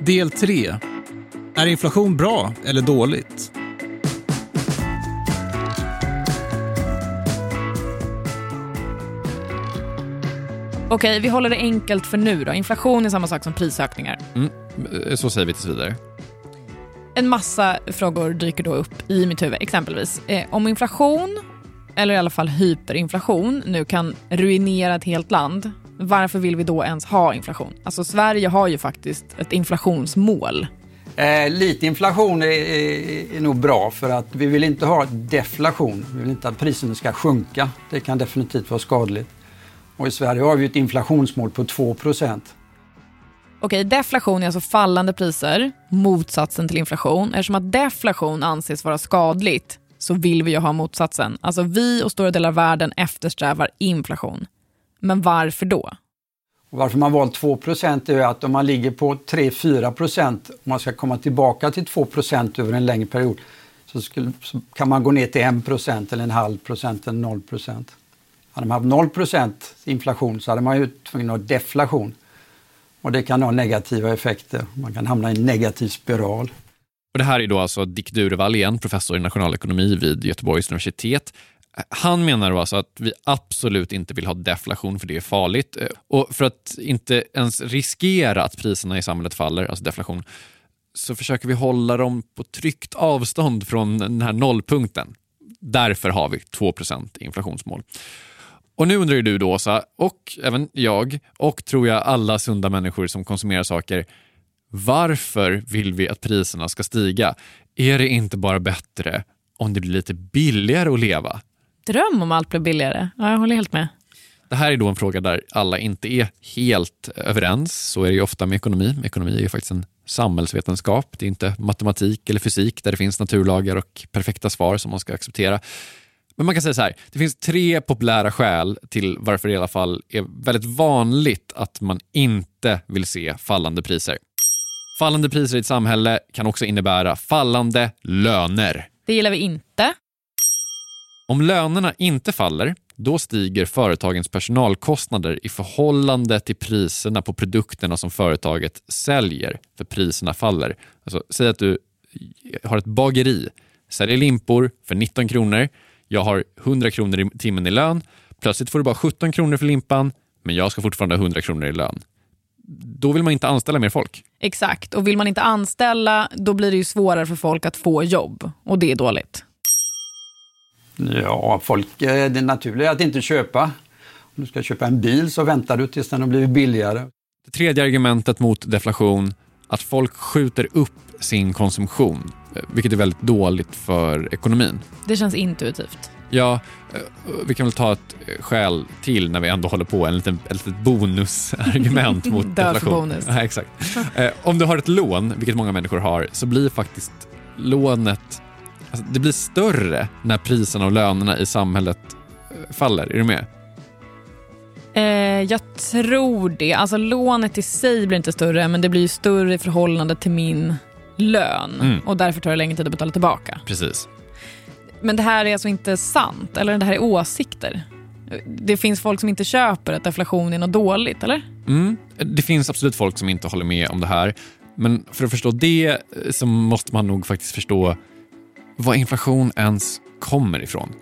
Del 3. Är inflation bra eller dåligt? Okej, vi håller det enkelt för nu då. Inflation är samma sak som prisökningar. Mm, så säger vi tills vidare. En massa frågor dyker då upp i mitt huvud. Exempelvis, eh, om inflation, eller i alla fall hyperinflation, nu kan ruinera ett helt land, varför vill vi då ens ha inflation? Alltså Sverige har ju faktiskt ett inflationsmål. Eh, lite inflation är, är, är nog bra för att vi vill inte ha deflation. Vi vill inte att priserna ska sjunka. Det kan definitivt vara skadligt. Och i Sverige har vi ett inflationsmål på 2 Okej, deflation är alltså fallande priser, motsatsen till inflation. Eftersom att deflation anses vara skadligt så vill vi ju ha motsatsen. Alltså vi och stora delar av världen eftersträvar inflation. Men varför då? Och varför man valt 2% är att om man ligger på 3-4% och man ska komma tillbaka till 2% över en längre period så, skulle, så, kan man gå ner till 1% eller en halv procent eller 0% Hade man haft 0% inflation så hade man ju tvungen att ha deflation. Och det kan ha negativa effekter. Man kan hamna i en negativ spiral. Och det här är då alltså Dick Durevall igen, professor i nationalekonomi vid Göteborgs universitet. Han menar då alltså att vi absolut inte vill ha deflation för det är farligt. Eh, och för att inte ens riskera att priserna i samhället faller, alltså deflation, så försöker vi hålla dem på tryggt avstånd från den här nollpunkten. Därför har vi 2% inflationsmål. Och nu undrar ju du då, Åsa, och även jag, och tror jag alla sunda människor som konsumerar saker, varför vill vi att priserna ska stiga? Är det inte bara bättre om det blir lite billigare att leva? Dröm om allt blir billigare. Ja, jag håller helt med. Det här är då en fråga där alla inte är helt överens. Så är det ju ofta med ekonomi. Ekonomi är ju faktiskt en samhällsvetenskap. Det är inte matematik eller fysik där det finns naturlagar och perfekta svar som man ska acceptera. Men man kan säga så här, det finns tre populära skäl till varför det i alla fall är väldigt vanligt att man inte vill se fallande priser. Fallande priser i ett samhälle kan också innebära fallande löner. Det gillar vi inte. Om lönerna inte faller, då stiger företagens personalkostnader i förhållande till priserna på produkterna som företaget säljer, för priserna faller. Alltså, säg att du har ett bageri, säljer limpor för 19 kronor, jag har 100 kronor i timmen i lön, plötsligt får du bara 17 kronor för limpan, men jag ska fortfarande ha 100 kronor i lön. Då vill man inte anställa mer folk. Exakt, och vill man inte anställa då blir det ju svårare för folk att få jobb och det är dåligt. Ja, folk, eh, det är att inte köpa. Om du ska köpa en bil så väntar du tills den har blivit billigare. Det tredje argumentet mot deflation, att folk skjuter upp sin konsumtion, eh, vilket är väldigt dåligt för ekonomin. Det känns intuitivt. Ja, eh, vi kan väl ta ett skäl till när vi ändå håller på, en liten, ett litet bonusargument mot deflation. bonus. Ja, exakt. Om du har ett lån, vilket många människor har, så blir faktiskt lånet Alltså, det blir större när priserna och lönerna i samhället eh, faller. Är du med? Eh, jag tror det. Alltså lånet i sig blir inte större, men det blir större i förhållande till min lön. Mm. Och därför tar det längre tid att betala tillbaka. Precis. Men det här är alltså inte sant, eller det här är åsikter? Det finns folk som inte köper att deflation är något dåligt, eller? Mm. Det finns absolut folk som inte håller med om det här. Men för att förstå det eh, så måste man nog faktiskt förstå var inflation ens kommer ifrån.